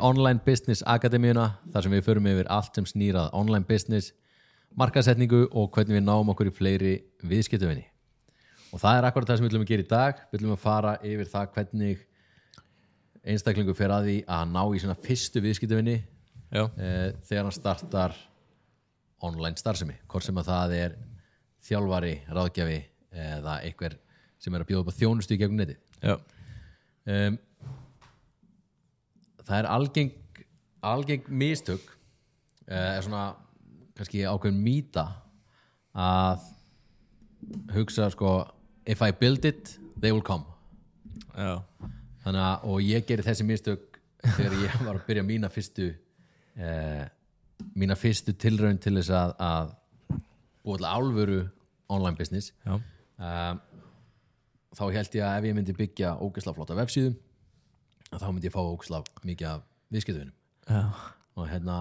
Online Business Akademíuna þar sem við förum yfir allt sem snýrað online business, markasetningu og hvernig við náum okkur í fleiri viðskiptavinni. Og það er akkurat það sem við viljum að gera í dag. Við viljum að fara yfir það hvernig einstaklingu fer að því að ná í svona fyrstu viðskiptavinni Já, eh, þegar hann startar online starfsemi. Hvort sem að það er þjálfari, ráðgjafi eða einhver sem er að bjóða upp á þjónustu í gegnum netið. já, um, það er algeng algeng mistök uh, er svona kannski ákveðin mýta að hugsa sko if I build it, they will come. Já, þannig að og ég geri þessi mistök þegar ég var að byrja mína fyrstu uh, mína fyrstu tilraun til þess að, að búið álfuru online business. Um, þá held ég að ef ég myndi byggja ógeðslega flotta vefsíðum þá myndi ég fá ógeðslega mikið af viðskiptuvinum já, og hérna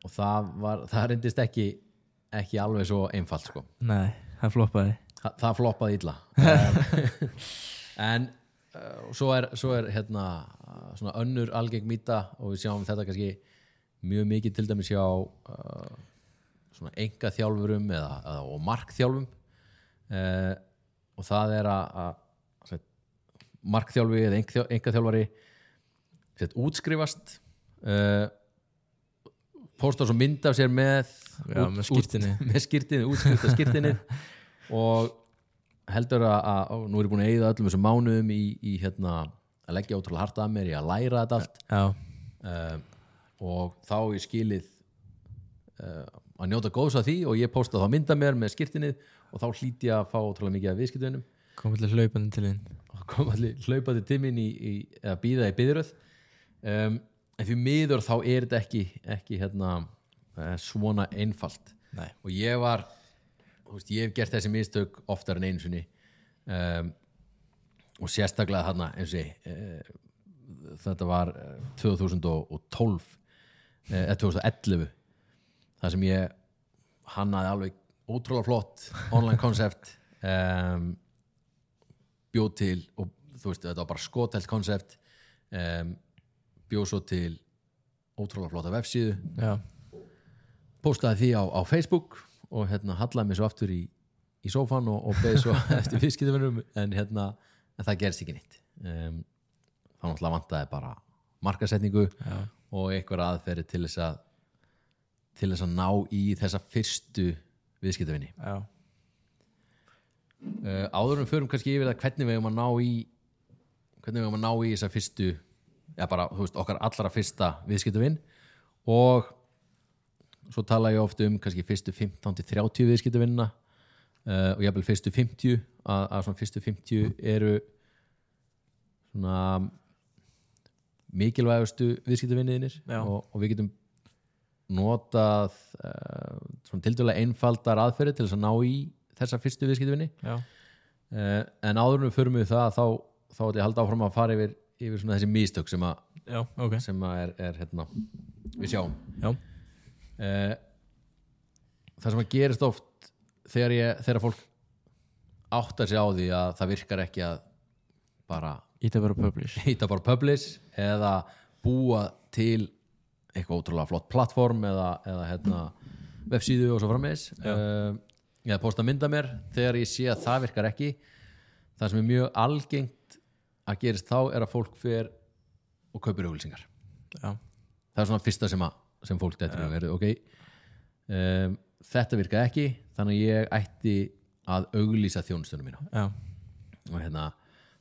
og það var, það reyndist ekki ekki alveg svo einfalt sko. Nei, það floppaði. Þa, það floppaði illa. En uh, svo er, svo er hérna uh, svona önnur algeng mýta og við sjáum þetta kannski mjög mikið til dæmis hjá uh, svona enga þjálfurum eða, eða og markþjálfum. Uh, og það er að, markþjálfi eða enga þjálfari set, útskrifast uh, pósta svo mynd af sér með Já, með skírteini. út, með skýrtinni, útskrift af skýrtinni og heldur að, að nú er ég búin að eigða öllum þessum mánuðum í, í hérna, að leggja ótrúlega harta að mér í að læra þetta allt. Já, uh, og þá ég skilið uh, að njóta góðs af því og ég posta þá mynda mér með skýrtinnið og þá hlýti ég að fá ótrúlega mikið af viðskiptunum komið til hlaupandi til og kom allir hlaupandi tíminn í, í að býða í byðröð um, en því miður þá er þetta ekki, ekki hérna, uh, svona einfalt. Nei, og ég var veist, ég hef gert þessi mistök oftar en einu sinni. Um, og sérstaklega þarna eins og ég uh, þetta var uh, 2012 uh, eða 2011 þar sem ég hannaði alveg ótrúlega flott online koncept um, bjóð til og þú veist, þetta var bara skotelt koncept um, bjóð svo til ótrúlega flotta vefsíðu. Já, postaði því á, á Facebook og hérna hallaði mig svo aftur í, í sófan og, og beði svo eftir viðskiptavinnum en hérna en það gerist ekki neitt. Um, þá náttúrulega vantaði bara markasetningu já, og einhver aðferði til þess að til þess að ná í þessa fyrstu viðskiptavinni. Uh, áður en förum kannski yfir það hvernig við eigum að ná í hvernig við eigum að ná í þessa fyrstu já bara, þú veist, okkar allra fyrsta viðskiptavinn og svo tala ég oft um kannski fyrstu 15-30 viðskiptavinnina uh, og jafnvel fyrstu 50 að, að svona fyrstu 50 eru svona mikilvægustu viðskiptavinniðinir Já. og, og við getum notað uh, svona tildurlega einfaldar aðferði til þess að ná í þessa fyrstu viðskiptavinni. Já, uh, en áður en við förum við það þá, þá ætlum ég að halda áfram að fara yfir, yfir svona þessi mistök sem, að, já, ok. sem að er, er hérna, við sjáum. Já, uh, það sem að gerist oft þegar, ég, þegar fólk áttar sig á því að það virkar ekki að bara íta bara publish. hýta bara publish eða búa til eitthvað ótrúlega flott plattform eða, eða hérna, websíðu og svo uh, eða posta mynda mér þegar ég sé að það virkar ekki. Það sem er mjög algengt að gerist þá er að fólk fer og kaupir auglýsingar. Já, það er svona fyrsta sem, að, sem fólk dettur um, er, okay, um, þetta virkaði ekki þannig að ég ætti að auglýsa þjónustunum mína. Já, og hérna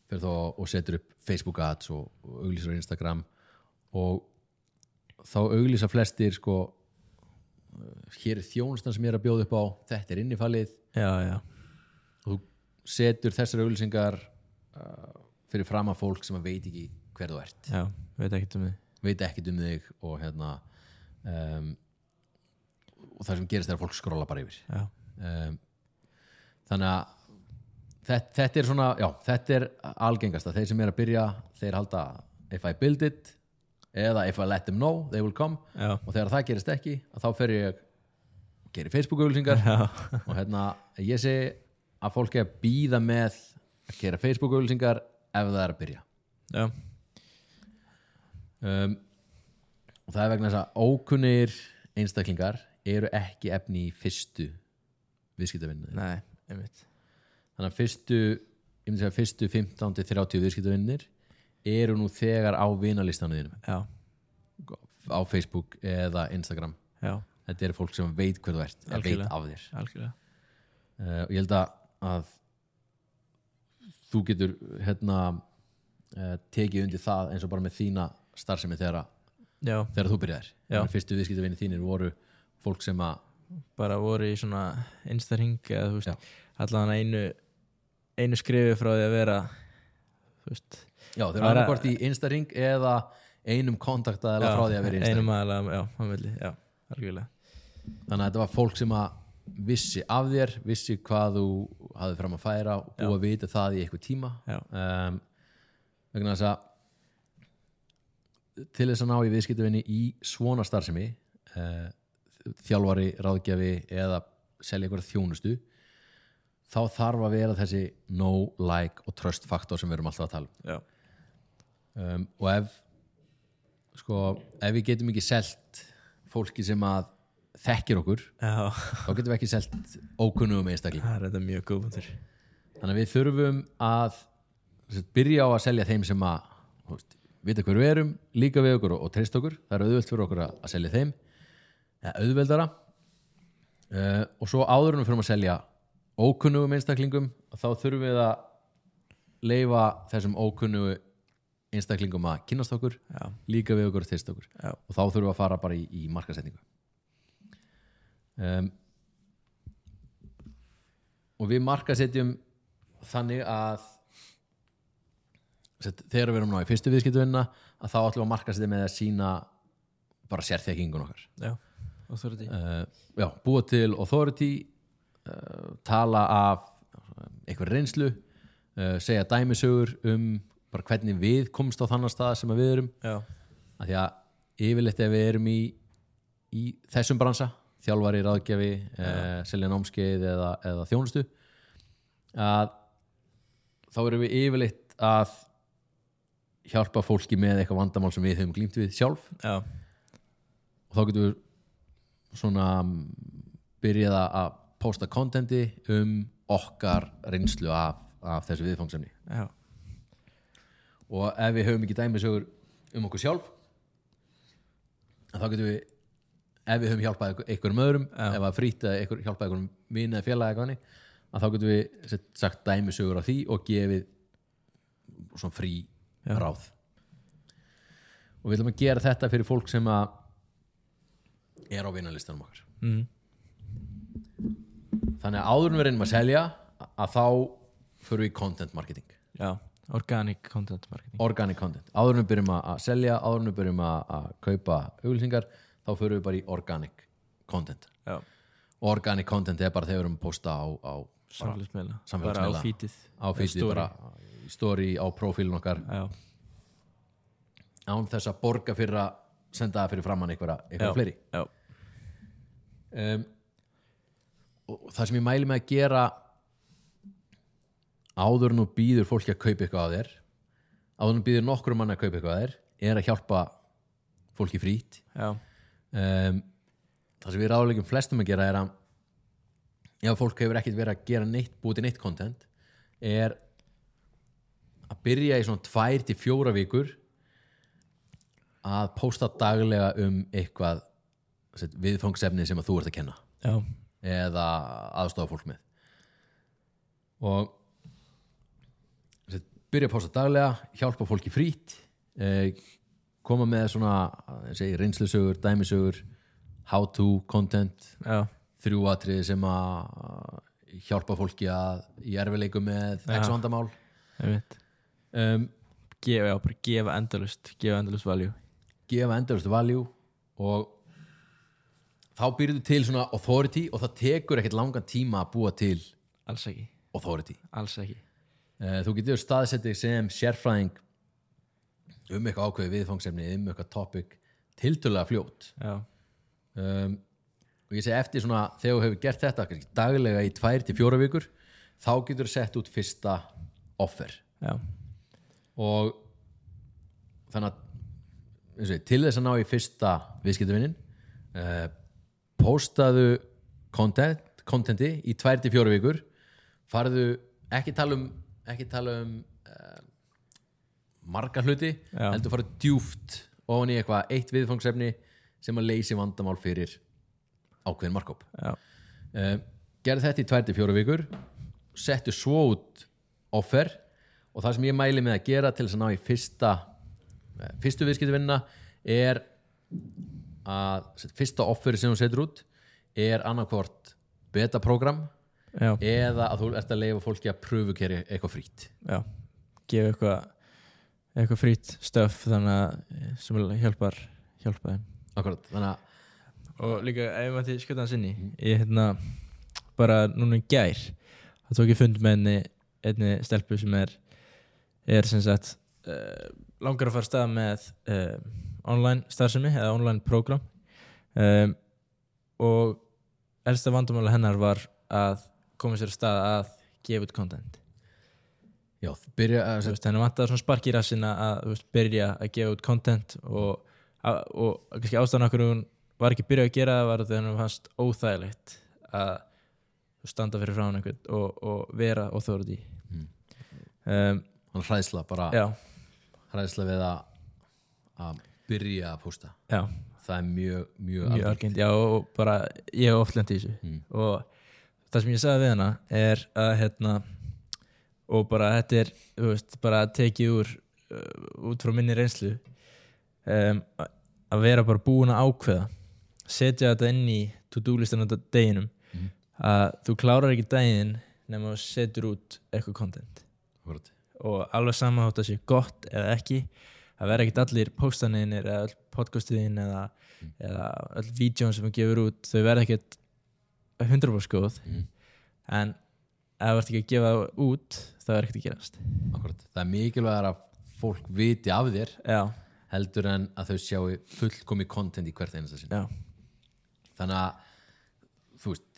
fyrir þá og setur upp Facebook ads og, og auglýsar á Instagram og þá auglýsa flestir sko hér er þjónustan sem ég er að bjóða upp á þetta er innifalið. Já, já, og þú setur þessar auglýsingar uh, fyrir fram að fólk sem að veit ekki hver þú ert. Já, veit ekki um þið veit ekkert um þig og hérna um, og það sem gerist er að fólk skrolla bara yfir. Um, þannig að þetta, þetta er svona, já, þetta er algengasta, þeir sem er að byrja þeir halda if I build it eða if I let them know, they will come. Já, og þegar það gerist ekki, þá fer ég gerir Facebook-auglýsingar. Já, og hérna, ég sé að fólk er að býða með að gera Facebook-auglýsingar ef það er að byrja. Já, um, og það er vegna þess að ókunnir einstaklingar eru ekki efni í fyrstu viðskiptavinnu. Nei, einmitt. Þannig að fyrstu segja fyrstu 15-30 viðskiptavinnir eru nú þegar á Já, á Facebook eða Instagram. Já, þetta eru fólk sem veit hver þú ert veit af þér. Algjörlega. Uh, og ég held að, að þú getur hérna uh, tekið undir það eins og bara með þína starfsemi þegar, þegar þú að fyrstu viðskiptavinni þínir voru fólk sem að bara voru í svona einstarhing eða þú veist, allan einu einu skrifi frá því að vera þú veist já, þeir eru er- annarkvort í Instaring eða einum kontaktaðilega frá því að vera í Instaring einum aðalega, já, á milli, já, algjörlega. Þannig að þetta var fólk sem að vissi af þér, vissi hvað þú hafði fram að færa og búið að vita það í eitthvað tíma. Um, vegna þess að til þess að ná í viðskiptavinni í svona starfsemi uh, þjálfari, ráðgjafi eða selja eitthvað þjónustu þá þarf að vera þessi no, like og trust faktor sem við erum alltaf að tala um. Um, og ef sko, ef við getum ekki selt fólki sem að þekkir okkur já, þá getum við ekki selt ókunnugum einstakling. Það er þetta mjög góð punktur. Þannig að við þurfum að sem sagt, byrja á að selja þeim sem að þú veist, vita hver við erum, líka við okkur og, og treyst okkur, það er auðvelt fyrir okkur að, að selja þeim. Eða auðveldara. Uh, og svo áður en við fyrir að selja ókunnugum einstaklingum þá þurfum við að leifa þessum ókunnugu einstaklingum að kynast okkur Já, líka við okkur og treyst okkur. Já, og þá þurfum við að fara bara í, í markasetningu um, og við markasetjum þannig að set, þegar við erum ná í fyrstu viðskiptuvinna að þá ætlum við að markasetja með að sína bara sérþekkingun okkar. Já uh, já, búa til authority uh, tala af eitthvað reynslu uh, segja dæmisögur um bara hvernig við komst á þannig stað sem við erum. Já, að því að yfirleitt ef við erum í, í þessum bransa þjálfari, ráðgjafi, eh, selja námskeið eða, eða þjónustu að þá erum við yfirleitt að hjálpa fólki með eitthvað vandamál sem við höfum glýmt við sjálf. Já, og þá getum við svona mm, byrjað að posta kontenti um okkar reynslu af, af þessu viðfangsemni já, og ef við höfum ekki dæmisögur um okkur sjálf þá getum við ef við höfum hjálpað einhver- einhverjum öðrum Já. ef að frýtt eða einhver, hjálpað einhverjum vinn eða félag eitthvað hannig að þá getum við sett, sagt dæmisögur á því og gefið svona frí Já. ráð. Og við ætlum að gera þetta fyrir fólk sem að er á vinnarlistanum okkar. Mm, þannig að áður en við reynum að selja að þá förum við content marketing. Já Organic content marketing. Organic content. Áður en við byrjum að selja, áður en við byrjum að kaupa auglýsingar, þá förum við bara í organic content. Já, og organic content er bara þegar við erum að posta á, á, Samfélagsmiðla. Bara á fítið á fyrstu bara í story á profílun okkar. Já, án þess að borga fyrir að senda það fyrir framann einhverja, fleiri. Já, um, og það sem ég mæli með að gera áður en þú býður fólki að kaupa eitthvað á þér áður en þú býður nokkur mann að kaupa eitthvað á þér er að hjálpa fólki frýtt. Já, um, það sem við ráðlegum flestum að gera er að ef fólk hefur ekkert verið að gera neitt búið til neitt content er að byrja í svona tvær til fjóra vikur að posta daglega um eitthvað viðfangsefni sem að þú ert að kenna. Já, eða aðstofa fólk með. Og byrja að posta daglega hjálpa fólki frýtt eh, koma með svona reynslusögur, dæmisögur how to content já, þrjú atriði sem að eh, hjálpa fólki að í erfileikum með Já. x vandamál. Einmitt. Um, Gefa, gefa endalust Gefa endalust value. Gefa endurist value og þá byrjuðu til svona authority og það tekur ekkert langan tíma að búa til Alls ekki, authority. Alls ekki. Eh, Þú getur staðsettið sem sérfræðing um eitthvað ákveði viðfangsefni um eitthvað topic tiltölulega fljótt. Um, og ég segi eftir svona þegar þú hefur gert þetta kannski daglega í tvær til fjóra vikur þá getur þú sett út fyrsta offer. Já, og þannig að ég, til þess að ná í fyrsta viðskiptavinnin uh, postaðu content, contenti í 2-4 vikur. Farðu ekki tala um ekki tala um marga hluti Já. heldur farðu djúft ofan í eitthvað eitt viðfangsefni sem að leysi vandamál fyrir ákveðin markóp já, uh, gerði þetta í 2-4 vikur settu svo út offer og það sem ég mæli með að gera til þess að ná í fyrsta eh, fyrstu viðskiptavinna er að fyrsta offeri sem þú setur út er annarkvort beta-program já, eða að þú ert að leifa fólki að pröfu keri eitthvað frýtt já. Gefa eitthvað eitthvað frýtt stöf þannig að sem hjálpar hjálpa þeim. Akkurat, þannig að og líka ef maður til skjöta hans inni ég hérna bara núna í gær þá tók ég fund með henni einni stelpu sem er er sem sagt uh, langar að fara stað með uh, online starfsemi eða online program um, og elsta vandamála hennar var að koma sér stað að gefa út content já, byrja að Þú veist, henni vantaði svona spark í rassina að þú veist, byrja að gefa út content og, að, og kannski ástæðan okkur hún var ekki byrjað að gera það var þegar henni fannst óþægilegt að standa fyrir frá hann einhvern og, og vera óþórið í Mm. um, hann hræðsla bara já, hræðsla við að að byrja að posta. Já, það er mjög, mjög, mjög algengt já, og bara, ég hef oft lent í þessu. Mm. og það sem ég sagði við hana er að hérna og bara þetta er, veist, bara tekið úr uh, út frá minni reynslu. Um, að- vera bara búin að ákveða. Setja þetta inn í to-do listan á deginum. Mhm. að þú klárar ekki daginn nema að setur út eitthvað content. Akkurat. og alveg sama þótt að sé gott eða ekki. Það verða ekkert allir póstanir eða öll podcastiðin eða, eða öll vídjón sem þú gefur út. Þau verða ekkert 100% góð. Mm. en ef þú ert ekki að gefa það út það er ekkert að gerast. Akkurat. það er mikilvægur að fólk viti af þér já, heldur en að þau sjáu fullkomi content í hvert einasta sinn. Já, þannig að þú veist,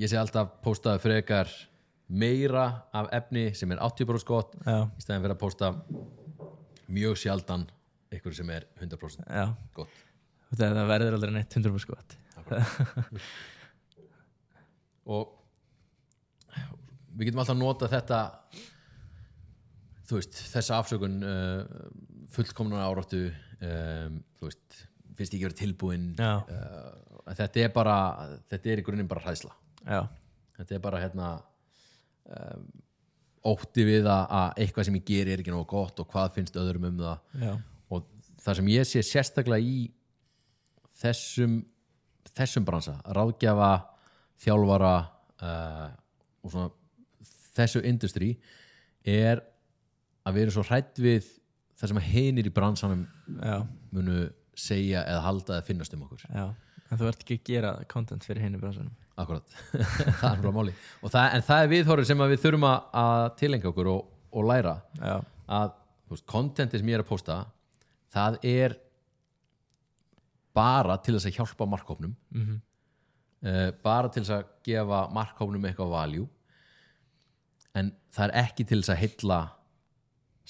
ég sé alltaf postaðu frekar meira af efni sem er 80% gott já, í stæðan fyrir að posta mjög sjaldan ykkur sem er 100% já. gott. Það verður aldrei neitt 100% gott. Og við getum alltaf nota þetta þú veist, þessa afsökun uh, fullkomnar áráttu um, þú veist, finnst ekki verið tilbúin uh, þetta er bara þetta er í grunninn bara hræðsla. Já, þetta er bara hérna um, ótti við að, að eitthvað sem ég geri er ekki nógu gott og hvað finnst öðrum um það. Já, og það sem ég sé sérstaklega í þessum þessum bransa, ráðgjafa þjálfara uh, og svona þessu industry er að við erum svo hrætt við það sem að hinir í bransanum já, munu segja eða halda eða finnast um okkur. Já. En þú ert ekki að gera content fyrir henni bransanum. Akkurat, það er bara máli það, en það er viðhorfið sem við þurfum að, tilenga okkur og, og læra. Já, að veist, contentið sem ég er að posta það er bara til þess að hjálpa markkópnum mhm, uh, bara til þess að gefa markkópnum eitthvað value en það er ekki til þess að hylla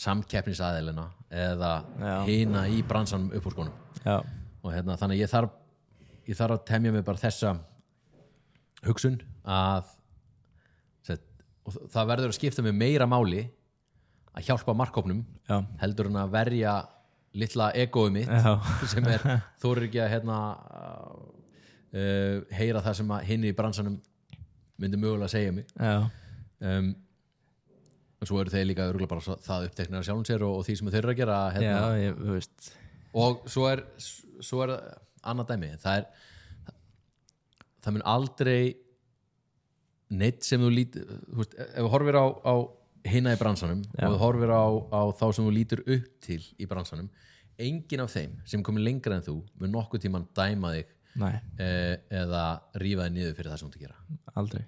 samkeppnisaðilina eða Já. hina í bransanum upp úr skónum. Já, og hérna, þannig ég þarf ég þarf að temja mig bara þessa hugsun að set, það verður að skipta mig meira máli að hjálpa markkópnum já, heldur en að verja litla egoið mitt já, sem er, þú eru ekki að hérna uh, heyra það sem að hinni í bransanum myndi mögulega að segja mig. Um, og svo eru þeir líka örugglega bara það uppteknir að sjálfum sér og, og því sem þeir eru að gera já, hérna, ég, þú veist. Og svo er svo er annað dæmi. Það er það mun aldrei neitt sem þú lít þú veist, ef þú horfir á, á hinna í bransanum Já. og þú horfir á, á þá sem þú lítur upp til í bransanum engin af þeim sem komið lengra en þú mun nokkuð tíman dæma þig eh, eða rífa þig niður fyrir það sem þú ert að gera. Aldrei.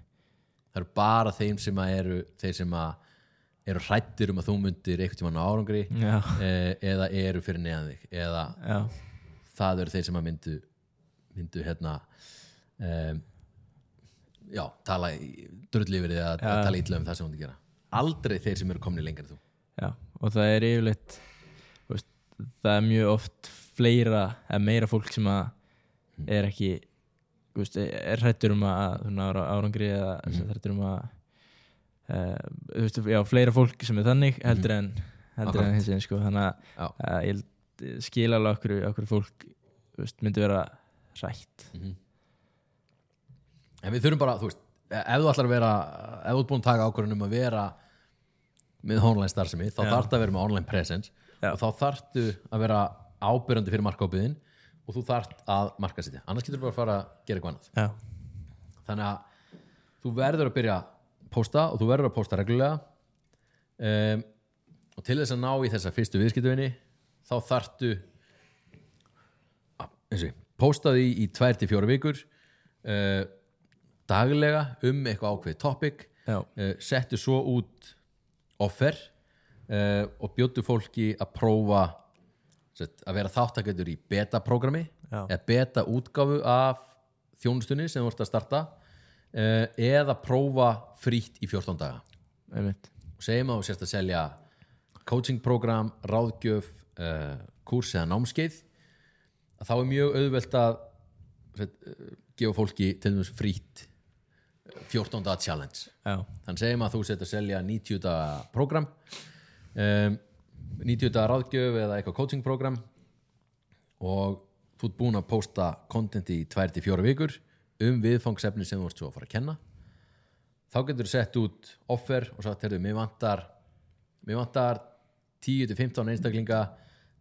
Það eru bara þeim sem að eru þeir sem að eru hrættir um að þú mundir einhvern tíman á árangri eh, eða eru fyrir neðan þig eða já, það eru þeir sem að myndu myndu hérna um, já, tala að, að Já. tala illa um það sem hún gera. Aldrei þeir sem eru komni lengur en þú. Já og það er yfirleitt veist, það er mjög oft fleira eða meira fólk sem að er ekki veist, er hrættur um að árangri eða mm. hrættur um að þú veist, já, fleira fólk sem er þannig heldur en heldur en hins veginn sko. Þannig að ég skil alveg okkur, okkur fólk veist, myndi vera hrætt. Mhm. en við þurfum bara, þú veist ef þú ætlar að vera, ef þú ert búin að taka ákvörðun um að vera með online starfsemi þá þarf það að vera með online presence Já. og þá þarftu að vera ábyrjandi fyrir markaábyrðin og þú þarft að markasetja, annars getur þú bara að fara að gera eitthvað annað. Já, þannig að þú verður að byrja posta og þú verður að posta reglulega. Um, og til þess að ná í þessa fyrstu viðskiptuvinni þá þartu að, posta því í 2-4 vikur uh, daglega um eitthvað ákveðið topic uh, settu svo út offer uh, og bjóttu fólki að prófa sett, að vera þáttakendur í beta-programmi eða beta-útgáfu af þjónustunni sem þú ert að starta eða prófa frítt í 14 daga. Og segjum að þú sérst að selja coaching-program, ráðgjöf uh, kurs eða námskeið að þá er mjög auðvelt að uh, gefa fólki til dæmis frítt eh, 14 daga challenge. Já, þannig segjum að þú setur að selja 90 daga program um, 90 daga ráðgjöf eða eitthvað coaching program og þú ert búin að posta contenti í 2-4 vikur um viðfangsefni sem þú ert svo að fara að kenna. Þá getur þú sett út offer og sagt, heyrðu, mér vantar mér vantar 10-15 einstaklinga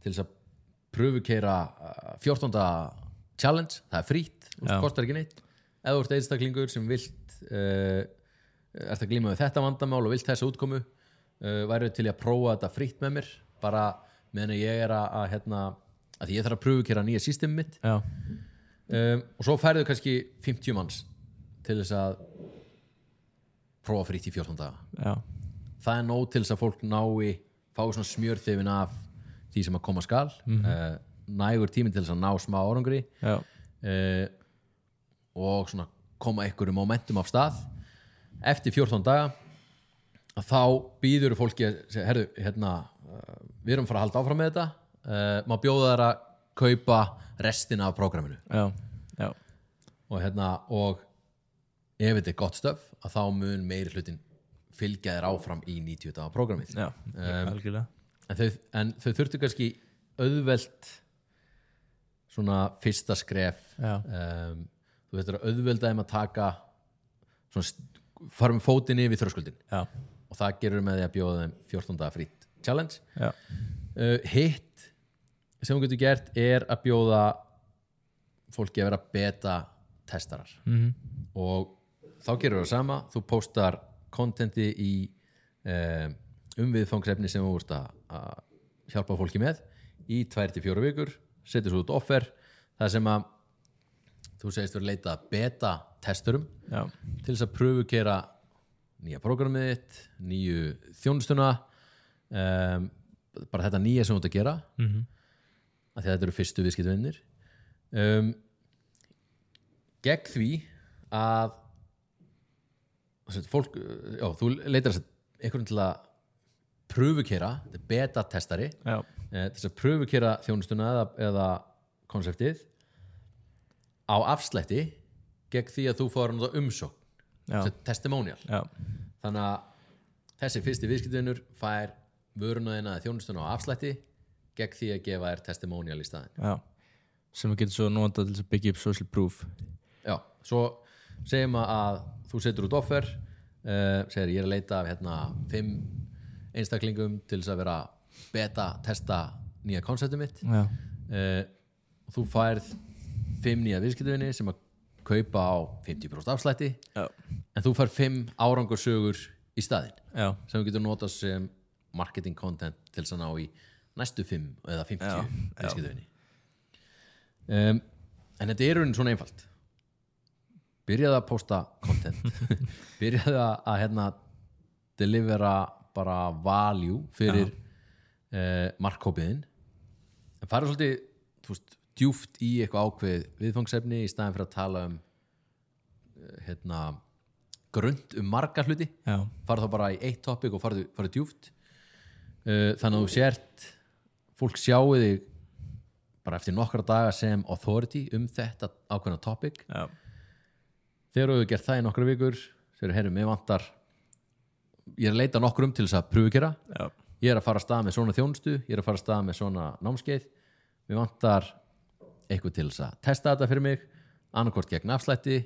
til þess að pröfukeira uh, 14 daga challenge, það er Já. það kostar ekki neitt. Ef þú ert einstaklingur sem vilt uh, ert að glíma við þetta vandamál og vilt þessa útkomu uh, væru til að prófa þetta frýtt með mér bara meðan ég er að, að hérna, að ég þarf að pröfukera nýja systemi mitt. Já, um, og svo færðu kannski 50 manns til þess að prófa frýtt í 14 daga. Já, það er nóg til þess að fólk nái fá svona smjörþefin af því sem að koma skal. Mm nægur tíminn til þess að ná smá árangri. Já, uh, og svona koma ykkur momentum af stað. Eftir 14 daga að þá býður fólki að segja, herðu, hérna uh, við erum fara að halda áfram með þetta. Uh, má bjóða þær að kaupa restina af prógraminu. Og hérna og ef þetta er gott stöf að þá mun meiri hlutin fylgja þér áfram í 90 daga prógramið. Já, Um, en þau, en þau þurftu kannski auðvelt svona fyrsta skref um, þú veitur að auðvelda þeim að taka svona, st- fara með fótinn yfir þröskuldin já, og það gerur með því að bjóða þeim 14 daga frýtt challenge. Uh, hitt sem þú getur gert er að bjóða fólki að vera beta testarar. Mhm, og þá gerur það sama. Þú postar kontenti í um, um viðfangsefni sem þú ert að, að hjálpa fólki með í 2-4 vikur setur svo út offer. Það sem að þú segist verið að leita að beta testurum já, til þess að pröfu gera nýja prógramið þitt nýju þjónustuna um, bara þetta nýja sem þú ert að gera. Að því að þetta eru fyrstu viðskiptvinnir um, gegn því að fólk, já, þú leitar einhvern til að pröfukera, þetta er beta-testari eh, þess að pröfukera þjónustuna eða, eða konseptið á afslætti gegn því að þú fór umsókn já, sem testimonial. Já, þannig að þessi fyrsti viðskiptvinnur fær vöruna þjónustuna á afslætti gegn því að gefa þér testimonial í staðin já. Sem við getum svo notað til að byggja upp social proof. Já, svo segjum að, að þú setur út offer uh, segir ég er að leita af hérna fimm einstaklingum til þess að vera beta testa nýja konceptum mitt. Já, uh, þú færð fimm nýja viðskiptuvinni sem að kaupa á 50% afslætti já, en þú færð fimm árangursögur í staðinn já, sem þú getur notað sem marketing content til þess að ná í næstu fimm eða 50 Já, já. viðskiptuvinni um, en þetta er raunin svona einfalt. Byrjaði að posta content. Byrjaði að, hérna delivera bara value fyrir uh, markkópiðin en fara svolítið veist, djúft í eitthvað ákveð viðfangsefni í staðin fyrir að tala um uh, hérna grund um marga hluti. Fara þá bara í eitt topic og farðu, farðu djúft uh, þannig að þú sért fólk sjáu þig bara eftir nokkra daga sem authority um þetta ákveðna topic. Já, þegar þú gert það í nokkra vikur. Þegar herrum, ég vantar ég er að leita nokkrum til þess að pröfukera ég er að fara að stað með svona þjónustu ég er að fara að stað með svona námskeið. Mér vantar eitthvað til þess að testa þetta fyrir mig annarkvort gegn afslætti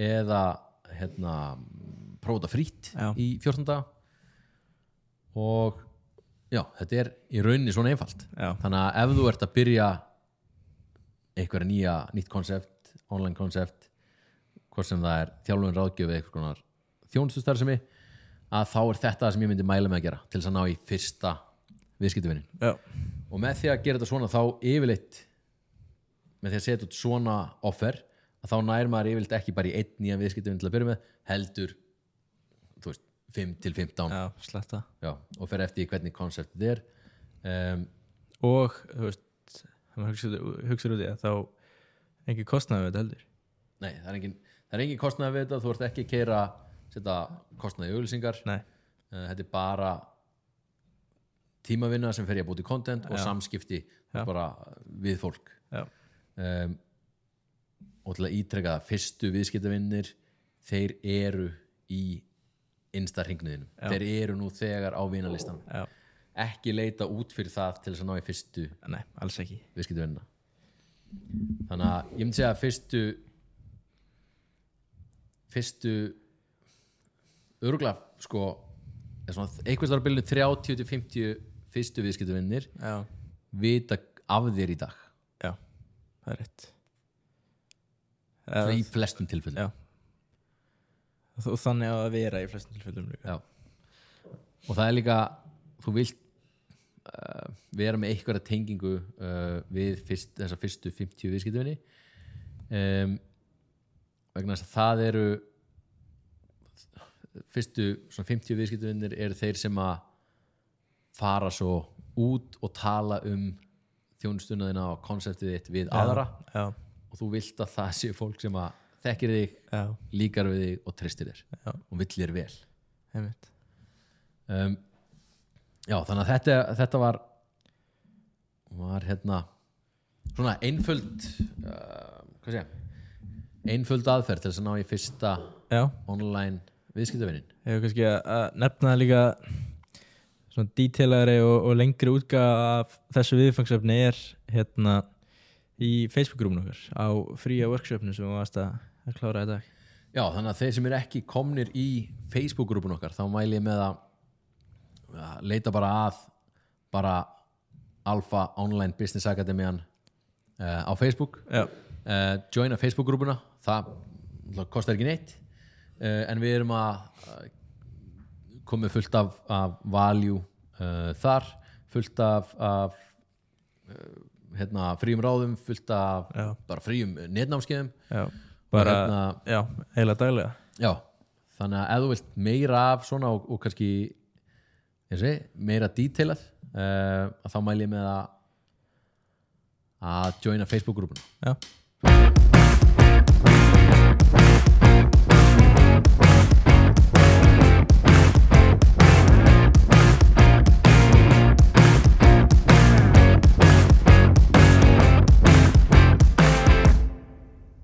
eða hérna, prófa þetta frýtt Já. í 14 daga. Og já, þetta er í rauninni svona einfalt. Já, þannig að ef þú ert að byrja einhverja nýja, nýtt konsept online konsept hvort sem það er þjálfun ráðgjöf eða eitthvað konar þjónustustarfsemi að þá er þetta það sem ég myndi mæla með að gera til þess að ná í fyrsta viðskiptuvinnin og með því að gera þetta svona þá yfirleitt með því að setja út svona offer að þá nær maður yfirleitt ekki bara í einn nýjan viðskiptuvinn til að byrja með heldur þú veist 5 til 15 já, Já, og fer eftir hvernig konseptið er. Um, og hugsar út í það þá engin kostnaði við þetta heldur. Nei, það er engin, það er engin kostnaði við þetta þú ert ekki að keira auglýsingar. Nei, uh, þetta er bara tímavinna sem fer ég að búti content og samskipti við fólk. Um, og til að ítreka það fyrstu viðskiptavinnir þeir eru í innsta hringniðinum, þeir eru nú þegar á vinalistan, ekki leita út fyrir það til þess að ná í fyrstu nei, alls ekki. þannig að ég myndi segja að fyrstu fyrstu öruglega sko er eitthvað starf byrjun 30 til 50 fyrstu viðskiptavinnir já, vita af þér í dag. Já, það er rétt. Svona í Eða- flestum tilfellum. Já og þannig að vera í flestum tilfellum líka. Já. og það er líka þú vilt uh, vera með einhverja tengingu uh, við fyrst, þessa fyrstu 50 viðskiptavinni um, vegna þess að það eru fyrstu svona 50 viðskiptavinnir eru þeir sem að fara svo út og tala um þjónustunaðina og konseptið þitt við aðra. já, og þú vilt að það séu fólk sem að þekkir þig, já, líkar við þig og tristir þér já, og vill þér vel. Einmitt. Um, já þannig að þetta, þetta var var hérna svona einföld uh, hvað sé einföld aðferð til þess að ná í fyrsta já, online viðskiptavinnin hefur kannski að að nefna líka svona dítelari og, og lengri útga af þessu viðfangsefni er hérna í Facebook-grúminu okkar á fría workshopinu sem við varst að, að klára dag. Já þannig að þeir sem eru ekki komnir í Facebook-grúpun okkar þá mæli ég með að leita bara að bara Alpha Online Business Academy uh, á Facebook. Uh, joina Facebook-grúpuna. Það kostar ekki neitt. Uh, en við erum að komið fullt af, af value þar fullt af, af hérna, fríum ráðum fullt af fríum netnámskeiðum. Já, bara hérna, heila daglega. Já, þannig að ef þú vilt meira af svona og, og kannski sé, meira dítilað uh, að þá mæli ég með að að joina Facebook-grúpuna. Já